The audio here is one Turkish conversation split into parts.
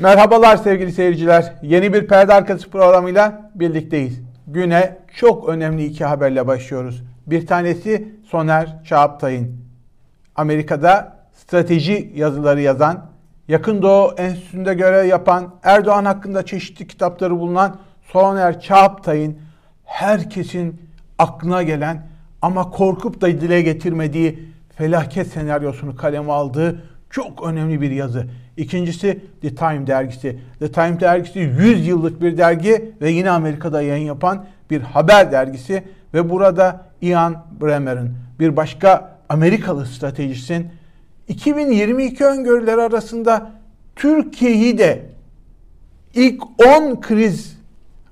Merhabalar sevgili seyirciler. Yeni bir perde arkası programıyla birlikteyiz. Güne çok önemli iki haberle başlıyoruz. Bir tanesi Soner Çağaptay'ın Amerika'da strateji yazıları yazan, Yakın Doğu Enstitüsü'nde görev yapan, Erdoğan hakkında çeşitli kitapları bulunan Soner Çağaptay'ın herkesin aklına gelen ama korkup da dile getirmediği felaket senaryosunu kaleme aldığı çok önemli bir yazı. İkincisi The Time dergisi. The Time dergisi 100 yıllık bir dergi ve yine Amerika'da yayın yapan bir haber dergisi ve burada Ian Bremmer'ın bir başka Amerikalı stratejistin 2022 öngörüleri arasında Türkiye'yi de ilk 10 kriz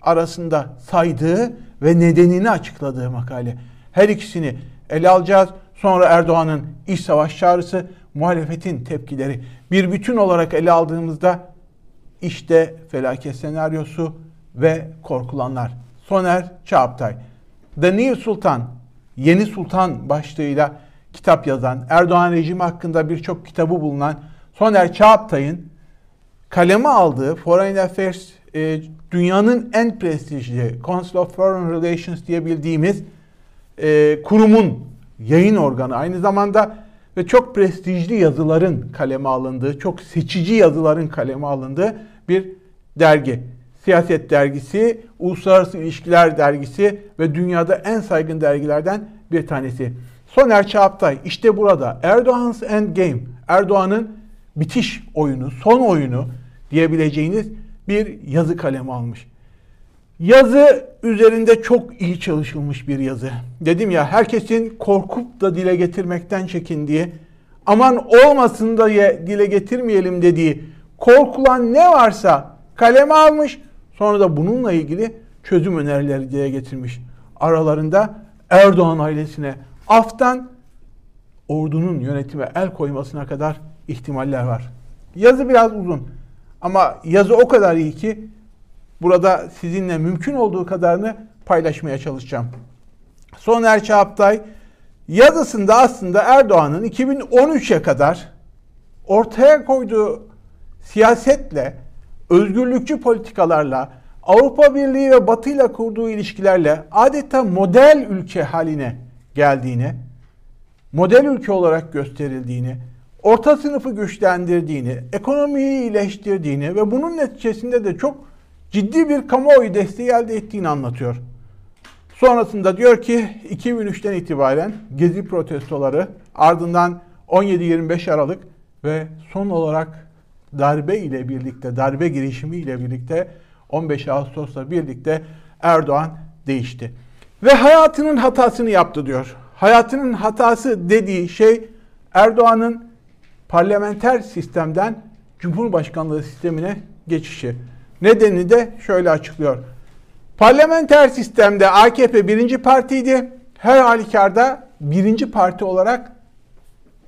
arasında saydığı ve nedenini açıkladığı makale. Her ikisini ele alacağız. Sonra Erdoğan'ın iş savaş çağrısı, muhalefetin tepkileri bir bütün olarak ele aldığımızda işte felaket senaryosu ve korkulanlar. Soner Çağaptay. The New Sultan, Yeni Sultan başlığıyla kitap yazan, Erdoğan rejimi hakkında birçok kitabı bulunan Soner Çağaptay'ın kaleme aldığı Foreign Affairs e, dünyanın en prestijli Council of Foreign Relations diye bildiğimiz e, kurumun yayın organı aynı zamanda ve çok prestijli yazıların kaleme alındığı, çok seçici yazıların kaleme alındığı bir dergi. Siyaset dergisi, Uluslararası İlişkiler dergisi ve dünyada en saygın dergilerden bir tanesi. Soner Çağaptay işte burada Erdoğan's Endgame, Erdoğan'ın bitiş oyunu, son oyunu diyebileceğiniz bir yazı kalemi almış. Yazı üzerinde çok iyi çalışılmış bir yazı. Dedim ya herkesin korkup da dile getirmekten çekindiği, aman olmasın da dile getirmeyelim dediği korkulan ne varsa kaleme almış. Sonra da bununla ilgili çözüm önerileri dile getirmiş. Aralarında Erdoğan ailesine aftan ordunun yönetime el koymasına kadar ihtimaller var. Yazı biraz uzun ama yazı o kadar iyi ki burada sizinle mümkün olduğu kadarını paylaşmaya çalışacağım. Soner Çağaptay yazısında aslında Erdoğan'ın 2013'e kadar ortaya koyduğu siyasetle, özgürlükçü politikalarla, Avrupa Birliği ve Batı ile kurduğu ilişkilerle adeta model ülke haline geldiğini, model ülke olarak gösterildiğini, orta sınıfı güçlendirdiğini, ekonomiyi iyileştirdiğini ve bunun neticesinde de çok ciddi bir kamuoyu desteği elde ettiğini anlatıyor. Sonrasında diyor ki 2003'ten itibaren gezi protestoları ardından 17-25 Aralık ve son olarak darbe ile birlikte, darbe girişimi ile birlikte 15 Ağustos'la birlikte Erdoğan değişti. Ve hayatının hatasını yaptı diyor. Hayatının hatası dediği şey Erdoğan'ın parlamenter sistemden Cumhurbaşkanlığı sistemine geçişi. Nedeni de şöyle açıklıyor. Parlamenter sistemde AKP birinci partiydi. Her halükarda birinci parti olarak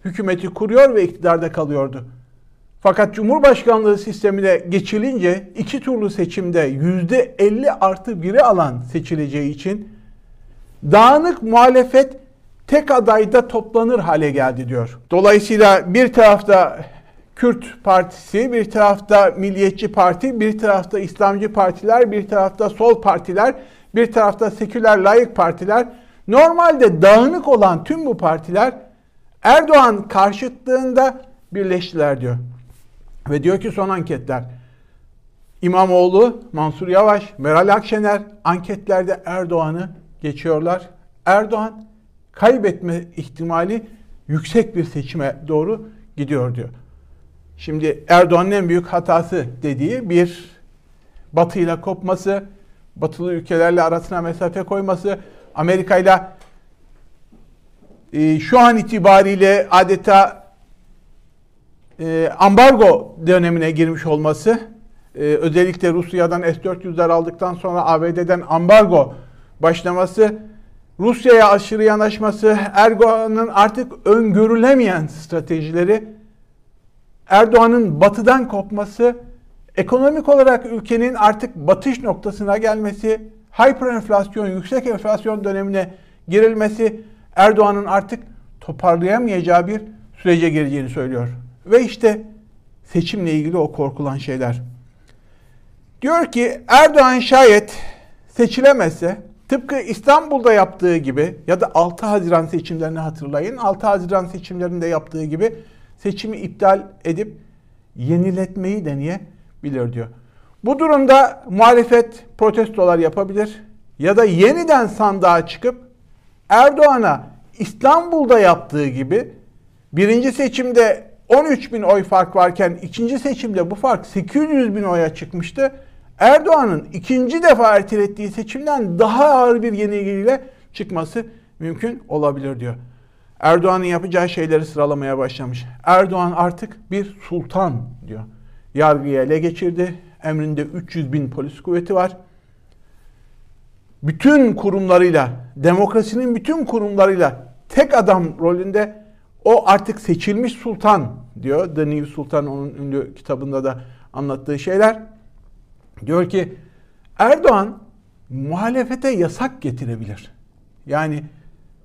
hükümeti kuruyor ve iktidarda kalıyordu. Fakat Cumhurbaşkanlığı sistemine geçilince iki turlu seçimde yüzde 50 artı 1'i alan seçileceği için dağınık muhalefet tek adayda toplanır hale geldi diyor. Dolayısıyla bir tarafta Kürt Partisi, bir tarafta Milliyetçi Parti, bir tarafta İslamcı partiler, bir tarafta sol partiler, bir tarafta seküler layık partiler. Normalde dağınık olan tüm bu partiler Erdoğan karşıtlığında birleştiler diyor. Ve diyor ki son anketler İmamoğlu, Mansur Yavaş, Meral Akşener anketlerde Erdoğan'ı geçiyorlar. Erdoğan kaybetme ihtimali yüksek bir seçime doğru gidiyor diyor. Şimdi Erdoğan'ın en büyük hatası dediği bir Batı ile kopması, batılı ülkelerle arasına mesafe koyması, Amerika ile şu an itibariyle adeta e, ambargo dönemine girmiş olması, e, özellikle Rusya'dan S-400'ler aldıktan sonra ABD'den ambargo başlaması, Rusya'ya aşırı yanaşması, Erdoğan'ın artık öngörülemeyen stratejileri Erdoğan'ın batıdan kopması, ekonomik olarak ülkenin artık batış noktasına gelmesi, hyperinflasyon, yüksek enflasyon dönemine girilmesi Erdoğan'ın artık toparlayamayacağı bir sürece gireceğini söylüyor. Ve işte seçimle ilgili o korkulan şeyler. Diyor ki Erdoğan şayet seçilemezse tıpkı İstanbul'da yaptığı gibi ya da 6 Haziran seçimlerini hatırlayın. 6 Haziran seçimlerinde yaptığı gibi seçimi iptal edip yeniletmeyi deneyebilir diyor. Bu durumda muhalefet protestolar yapabilir ya da yeniden sandığa çıkıp Erdoğan'a İstanbul'da yaptığı gibi birinci seçimde 13 bin oy fark varken ikinci seçimde bu fark 800 bin oya çıkmıştı. Erdoğan'ın ikinci defa ertelettiği seçimden daha ağır bir yenilgiyle çıkması mümkün olabilir diyor. Erdoğan'ın yapacağı şeyleri sıralamaya başlamış. Erdoğan artık bir sultan diyor. Yargıyı ele geçirdi. Emrinde 300 bin polis kuvveti var. Bütün kurumlarıyla, demokrasinin bütün kurumlarıyla tek adam rolünde o artık seçilmiş sultan diyor. The New Sultan onun ünlü kitabında da anlattığı şeyler. Diyor ki Erdoğan muhalefete yasak getirebilir. Yani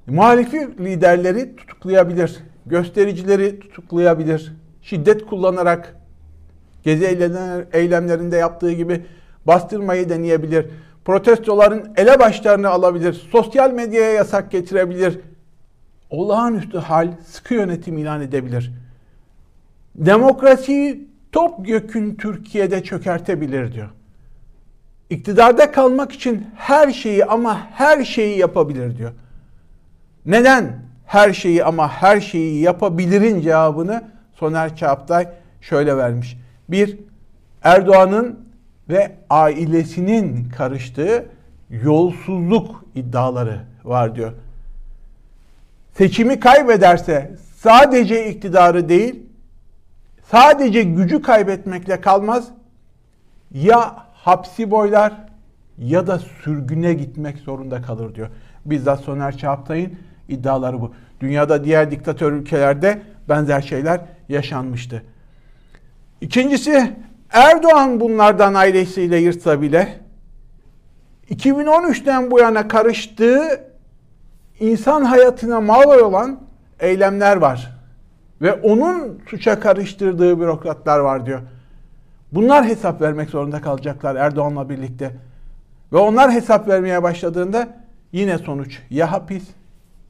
muhalifi liderleri tutuklayabilir, göstericileri tutuklayabilir, şiddet kullanarak gezi eylemlerinde yaptığı gibi bastırmayı deneyebilir, protestoların ele başlarını alabilir, sosyal medyaya yasak getirebilir, olağanüstü hal, sıkı yönetim ilan edebilir. Demokrasiyi topyekün Türkiye'de çökertebilir diyor. İktidarda kalmak için her şeyi ama her şeyi yapabilir diyor. Neden her şeyi ama her şeyi yapabilirin cevabını Soner Çağaptay şöyle vermiş. Bir, Erdoğan'ın ve ailesinin karıştığı yolsuzluk iddiaları var diyor. Seçimi kaybederse sadece iktidarı değil, sadece gücü kaybetmekle kalmaz. Ya hapsi boylar ya da sürgüne gitmek zorunda kalır diyor. Bizzat Soner Çağatay'ın iddiaları bu. Dünyada diğer diktatör ülkelerde benzer şeyler yaşanmıştı. İkincisi Erdoğan bunlardan ailesiyle yırtsa bile 2013'ten bu yana karıştığı insan hayatına mal olan eylemler var. Ve onun suça karıştırdığı bürokratlar var diyor. Bunlar hesap vermek zorunda kalacaklar Erdoğan'la birlikte. Ve onlar hesap vermeye başladığında yine sonuç ya hapis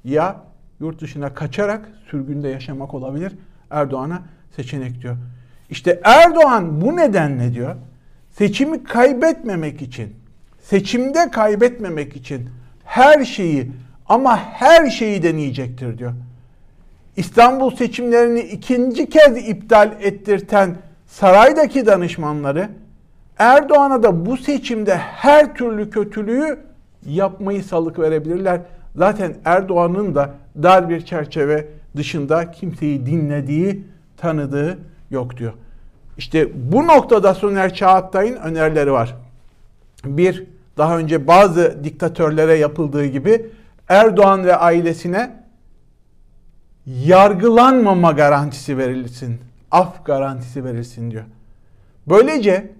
ya yurt dışına kaçarak sürgünde yaşamak olabilir. Erdoğan'a seçenek diyor. İşte Erdoğan bu nedenle diyor seçimi kaybetmemek için, seçimde kaybetmemek için her şeyi ama her şeyi deneyecektir diyor. İstanbul seçimlerini ikinci kez iptal ettirten saraydaki danışmanları Erdoğan'a da bu seçimde her türlü kötülüğü yapmayı salık verebilirler. Zaten Erdoğan'ın da dar bir çerçeve dışında kimseyi dinlediği, tanıdığı yok diyor. İşte bu noktada Soner Çağatay'ın önerileri var. Bir, daha önce bazı diktatörlere yapıldığı gibi Erdoğan ve ailesine yargılanmama garantisi verilsin af garantisi verilsin diyor. Böylece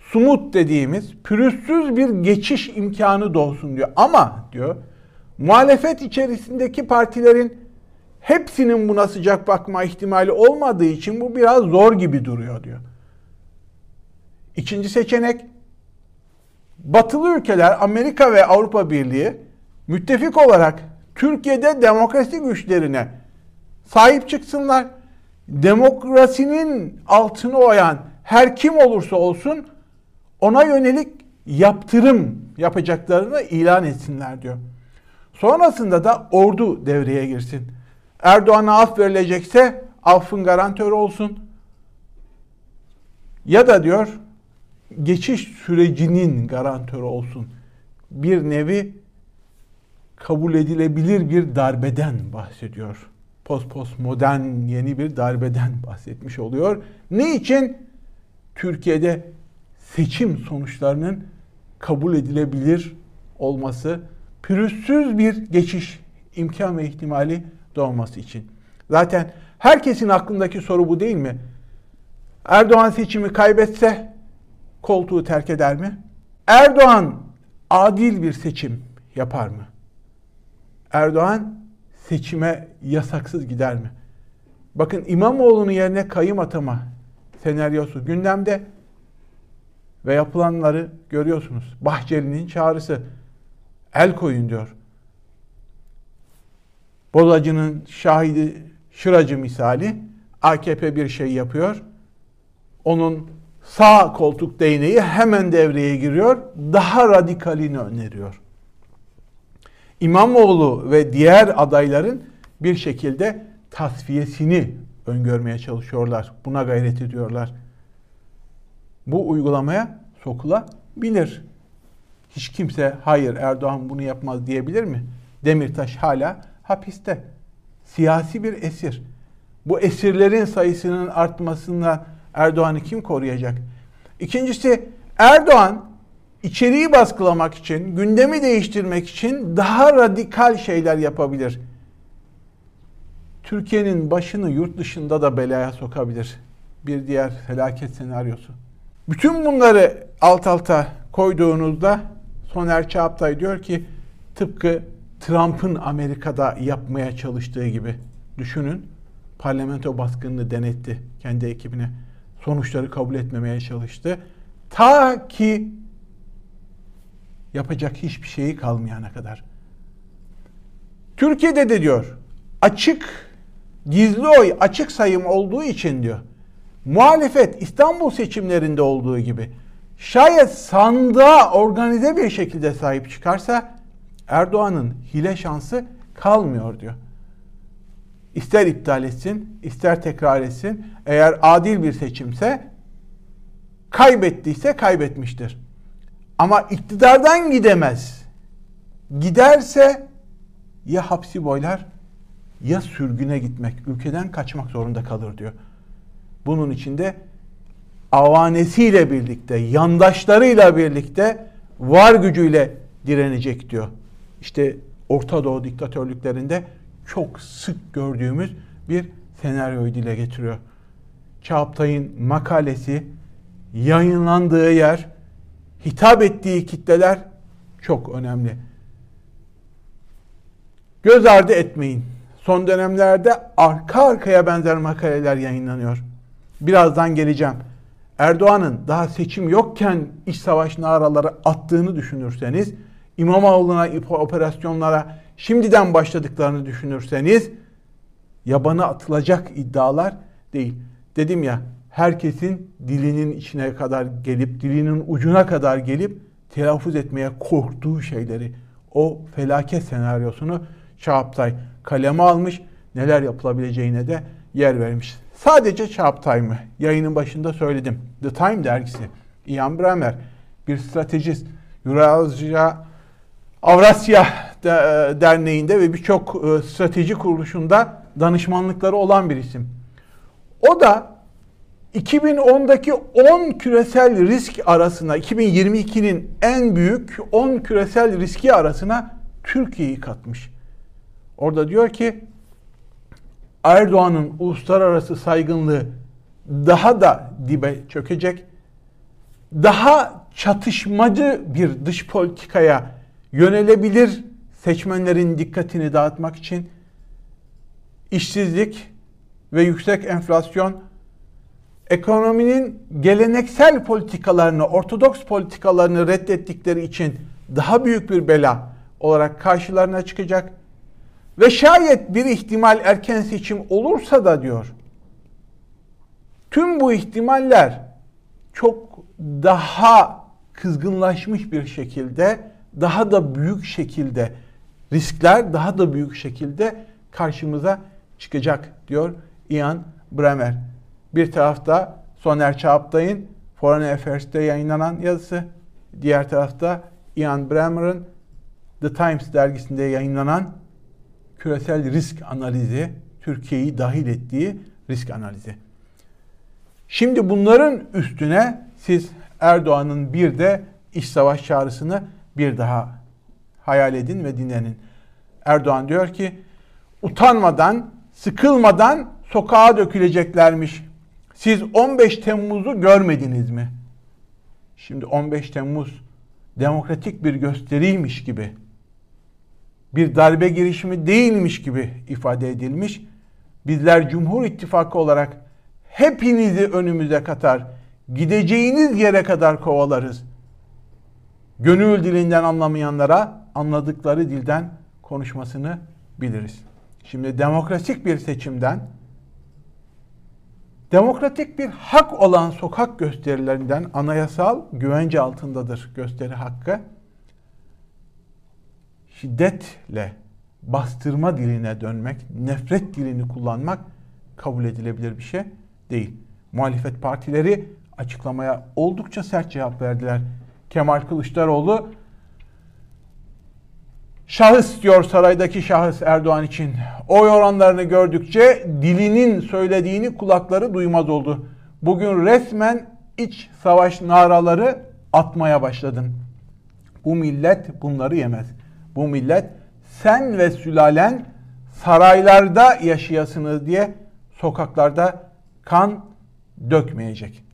sumut dediğimiz pürüzsüz bir geçiş imkanı doğsun diyor. Ama diyor muhalefet içerisindeki partilerin hepsinin buna sıcak bakma ihtimali olmadığı için bu biraz zor gibi duruyor diyor. İkinci seçenek batılı ülkeler Amerika ve Avrupa Birliği müttefik olarak Türkiye'de demokrasi güçlerine sahip çıksınlar demokrasinin altını oyan her kim olursa olsun ona yönelik yaptırım yapacaklarını ilan etsinler diyor. Sonrasında da ordu devreye girsin. Erdoğan'a af verilecekse affın garantörü olsun. Ya da diyor geçiş sürecinin garantörü olsun. Bir nevi kabul edilebilir bir darbeden bahsediyor post modern yeni bir darbeden bahsetmiş oluyor. Ne için? Türkiye'de seçim sonuçlarının kabul edilebilir olması, pürüzsüz bir geçiş imkan ve ihtimali doğması için. Zaten herkesin aklındaki soru bu değil mi? Erdoğan seçimi kaybetse koltuğu terk eder mi? Erdoğan adil bir seçim yapar mı? Erdoğan seçime yasaksız gider mi? Bakın İmamoğlu'nun yerine kayım atama senaryosu gündemde Ve yapılanları görüyorsunuz. Bahçeli'nin çağrısı. El koyun diyor. Bozacı'nın şahidi şıracı misali AKP bir şey yapıyor. Onun sağ koltuk değneği hemen devreye giriyor. Daha radikalini öneriyor. İmamoğlu ve diğer adayların bir şekilde tasfiyesini öngörmeye çalışıyorlar. Buna gayret ediyorlar. Bu uygulamaya sokulabilir. Hiç kimse hayır Erdoğan bunu yapmaz diyebilir mi? Demirtaş hala hapiste. Siyasi bir esir. Bu esirlerin sayısının artmasından Erdoğan'ı kim koruyacak? İkincisi Erdoğan içeriği baskılamak için, gündemi değiştirmek için daha radikal şeyler yapabilir. Türkiye'nin başını yurt dışında da belaya sokabilir. Bir diğer felaket senaryosu. Bütün bunları alt alta koyduğunuzda Soner Çağaptay diyor ki tıpkı Trump'ın Amerika'da yapmaya çalıştığı gibi düşünün. Parlamento baskınını denetti kendi ekibine. Sonuçları kabul etmemeye çalıştı. Ta ki yapacak hiçbir şeyi kalmayana kadar. Türkiye'de de diyor açık gizli oy açık sayım olduğu için diyor. Muhalefet İstanbul seçimlerinde olduğu gibi şayet sandığa organize bir şekilde sahip çıkarsa Erdoğan'ın hile şansı kalmıyor diyor. İster iptal etsin, ister tekrar etsin. Eğer adil bir seçimse kaybettiyse kaybetmiştir. Ama iktidardan gidemez. Giderse ya hapsi boylar ya sürgüne gitmek, ülkeden kaçmak zorunda kalır diyor. Bunun içinde avanesiyle birlikte, yandaşlarıyla birlikte var gücüyle direnecek diyor. İşte Orta Doğu diktatörlüklerinde çok sık gördüğümüz bir senaryoyu dile getiriyor. Çağaptay'ın makalesi yayınlandığı yer, hitap ettiği kitleler çok önemli. Göz ardı etmeyin. Son dönemlerde arka arkaya benzer makaleler yayınlanıyor. Birazdan geleceğim. Erdoğan'ın daha seçim yokken iç savaş naraları attığını düşünürseniz, İmamoğlu'na operasyonlara şimdiden başladıklarını düşünürseniz yabana atılacak iddialar değil. Dedim ya herkesin dilinin içine kadar gelip dilinin ucuna kadar gelip telaffuz etmeye korktuğu şeyleri o felaket senaryosunu Çağaptay kaleme almış. Neler yapılabileceğine de yer vermiş. Sadece Çağaptay mı? Yayının başında söyledim. The Time dergisi, Ian Bremmer bir stratejist, Eurasya Avrasya Derneği'nde ve birçok e, strateji kuruluşunda danışmanlıkları olan bir isim. O da 2010'daki 10 küresel risk arasına, 2022'nin en büyük 10 küresel riski arasına Türkiye'yi katmış. Orada diyor ki Erdoğan'ın uluslararası saygınlığı daha da dibe çökecek. Daha çatışmacı bir dış politikaya yönelebilir seçmenlerin dikkatini dağıtmak için işsizlik ve yüksek enflasyon ekonominin geleneksel politikalarını, ortodoks politikalarını reddettikleri için daha büyük bir bela olarak karşılarına çıkacak. Ve şayet bir ihtimal erken seçim olursa da diyor, tüm bu ihtimaller çok daha kızgınlaşmış bir şekilde, daha da büyük şekilde, riskler daha da büyük şekilde karşımıza çıkacak diyor Ian Bremer. Bir tarafta Soner Çağaptay'ın Foreign Affairs'te yayınlanan yazısı, diğer tarafta Ian Bremer'ın The Times dergisinde yayınlanan küresel risk analizi, Türkiye'yi dahil ettiği risk analizi. Şimdi bunların üstüne siz Erdoğan'ın bir de iş savaş çağrısını bir daha hayal edin ve dinlenin. Erdoğan diyor ki utanmadan, sıkılmadan sokağa döküleceklermiş. Siz 15 Temmuz'u görmediniz mi? Şimdi 15 Temmuz demokratik bir gösteriymiş gibi, bir darbe girişimi değilmiş gibi ifade edilmiş. Bizler Cumhur İttifakı olarak hepinizi önümüze katar, Gideceğiniz yere kadar kovalarız. Gönül dilinden anlamayanlara anladıkları dilden konuşmasını biliriz. Şimdi demokratik bir seçimden demokratik bir hak olan sokak gösterilerinden anayasal güvence altındadır gösteri hakkı. Şiddetle bastırma diline dönmek, nefret dilini kullanmak kabul edilebilir bir şey değil. Muhalefet partileri açıklamaya oldukça sert cevap verdiler. Kemal Kılıçdaroğlu şahıs diyor saraydaki şahıs Erdoğan için. Oy oranlarını gördükçe dilinin söylediğini kulakları duymaz oldu. Bugün resmen iç savaş naraları atmaya başladın. Bu millet bunları yemez. Bu millet sen ve sülalen saraylarda yaşayasınız diye sokaklarda kan dökmeyecek.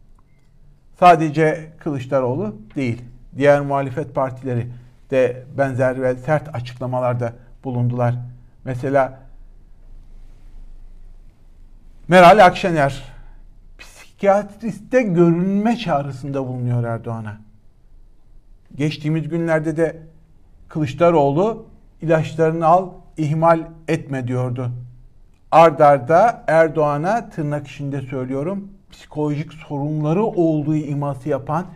Sadece Kılıçdaroğlu değil, diğer muhalefet partileri de benzer ve sert açıklamalarda bulundular. Mesela Meral Akşener psikiyatriste görünme çağrısında bulunuyor Erdoğan'a. Geçtiğimiz günlerde de Kılıçdaroğlu ilaçlarını al, ihmal etme diyordu. Ardarda Erdoğan'a tırnak içinde söylüyorum psikolojik sorunları olduğu iması yapan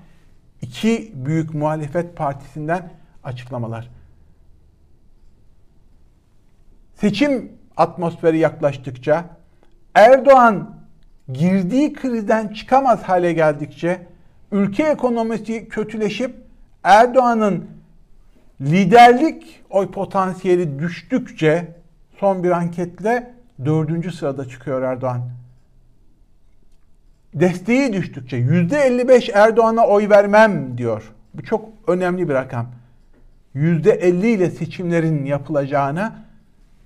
iki büyük muhalefet partisinden açıklamalar. Seçim atmosferi yaklaştıkça Erdoğan girdiği krizden çıkamaz hale geldikçe ülke ekonomisi kötüleşip Erdoğan'ın liderlik oy potansiyeli düştükçe son bir anketle dördüncü sırada çıkıyor Erdoğan. Desteği düştükçe %55 Erdoğan'a oy vermem diyor. Bu çok önemli bir rakam. %50 ile seçimlerin yapılacağına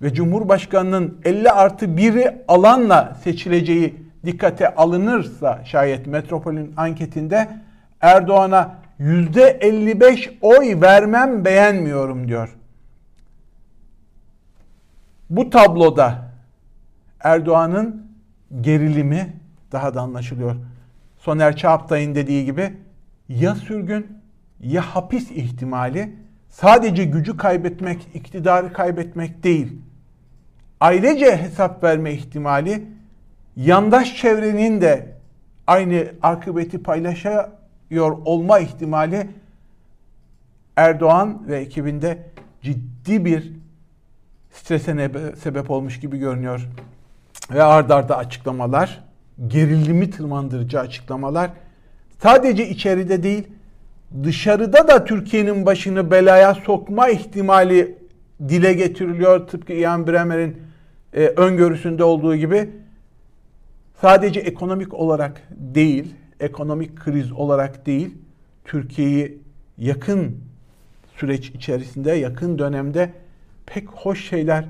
ve Cumhurbaşkanı'nın 50 artı 1'i alanla seçileceği dikkate alınırsa şayet Metropol'ün anketinde Erdoğan'a %55 oy vermem beğenmiyorum diyor. Bu tabloda Erdoğan'ın gerilimi daha da anlaşılıyor. Soner Çağaptay'ın dediği gibi ya sürgün ya hapis ihtimali sadece gücü kaybetmek, iktidarı kaybetmek değil. Ayrıca hesap verme ihtimali yandaş çevrenin de aynı akıbeti paylaşıyor olma ihtimali Erdoğan ve ekibinde ciddi bir strese sebep olmuş gibi görünüyor. Ve ard arda açıklamalar, gerilimi tırmandırıcı açıklamalar sadece içeride değil dışarıda da Türkiye'nin başını belaya sokma ihtimali dile getiriliyor. Tıpkı Ian Bremer'in e, öngörüsünde olduğu gibi sadece ekonomik olarak değil, ekonomik kriz olarak değil, Türkiye'yi yakın süreç içerisinde, yakın dönemde pek hoş şeyler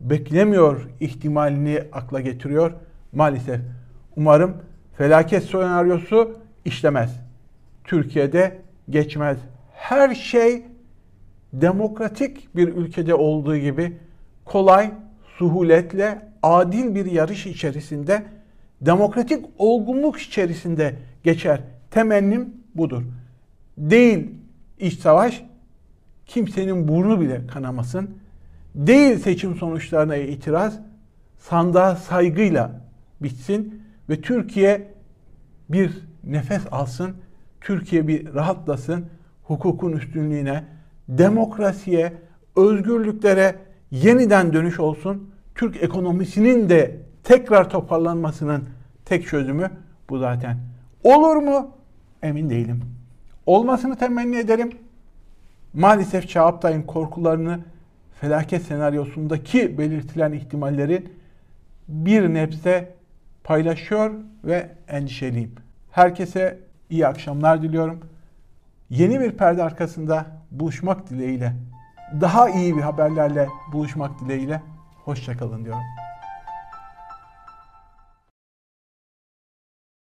beklemiyor ihtimalini akla getiriyor maalesef. Umarım felaket senaryosu işlemez. Türkiye'de geçmez. Her şey demokratik bir ülkede olduğu gibi kolay, suhuletle, adil bir yarış içerisinde, demokratik olgunluk içerisinde geçer. Temennim budur. Değil iç savaş, kimsenin burnu bile kanamasın. Değil seçim sonuçlarına itiraz, sandığa saygıyla bitsin ve Türkiye bir nefes alsın, Türkiye bir rahatlasın, hukukun üstünlüğüne, demokrasiye, özgürlüklere yeniden dönüş olsun. Türk ekonomisinin de tekrar toparlanmasının tek çözümü bu zaten. Olur mu? Emin değilim. Olmasını temenni ederim. Maalesef Çağaptay'ın korkularını felaket senaryosundaki belirtilen ihtimalleri bir nebze paylaşıyor ve endişeliyim. Herkese iyi akşamlar diliyorum. Yeni bir perde arkasında buluşmak dileğiyle, daha iyi bir haberlerle buluşmak dileğiyle hoşçakalın diyorum.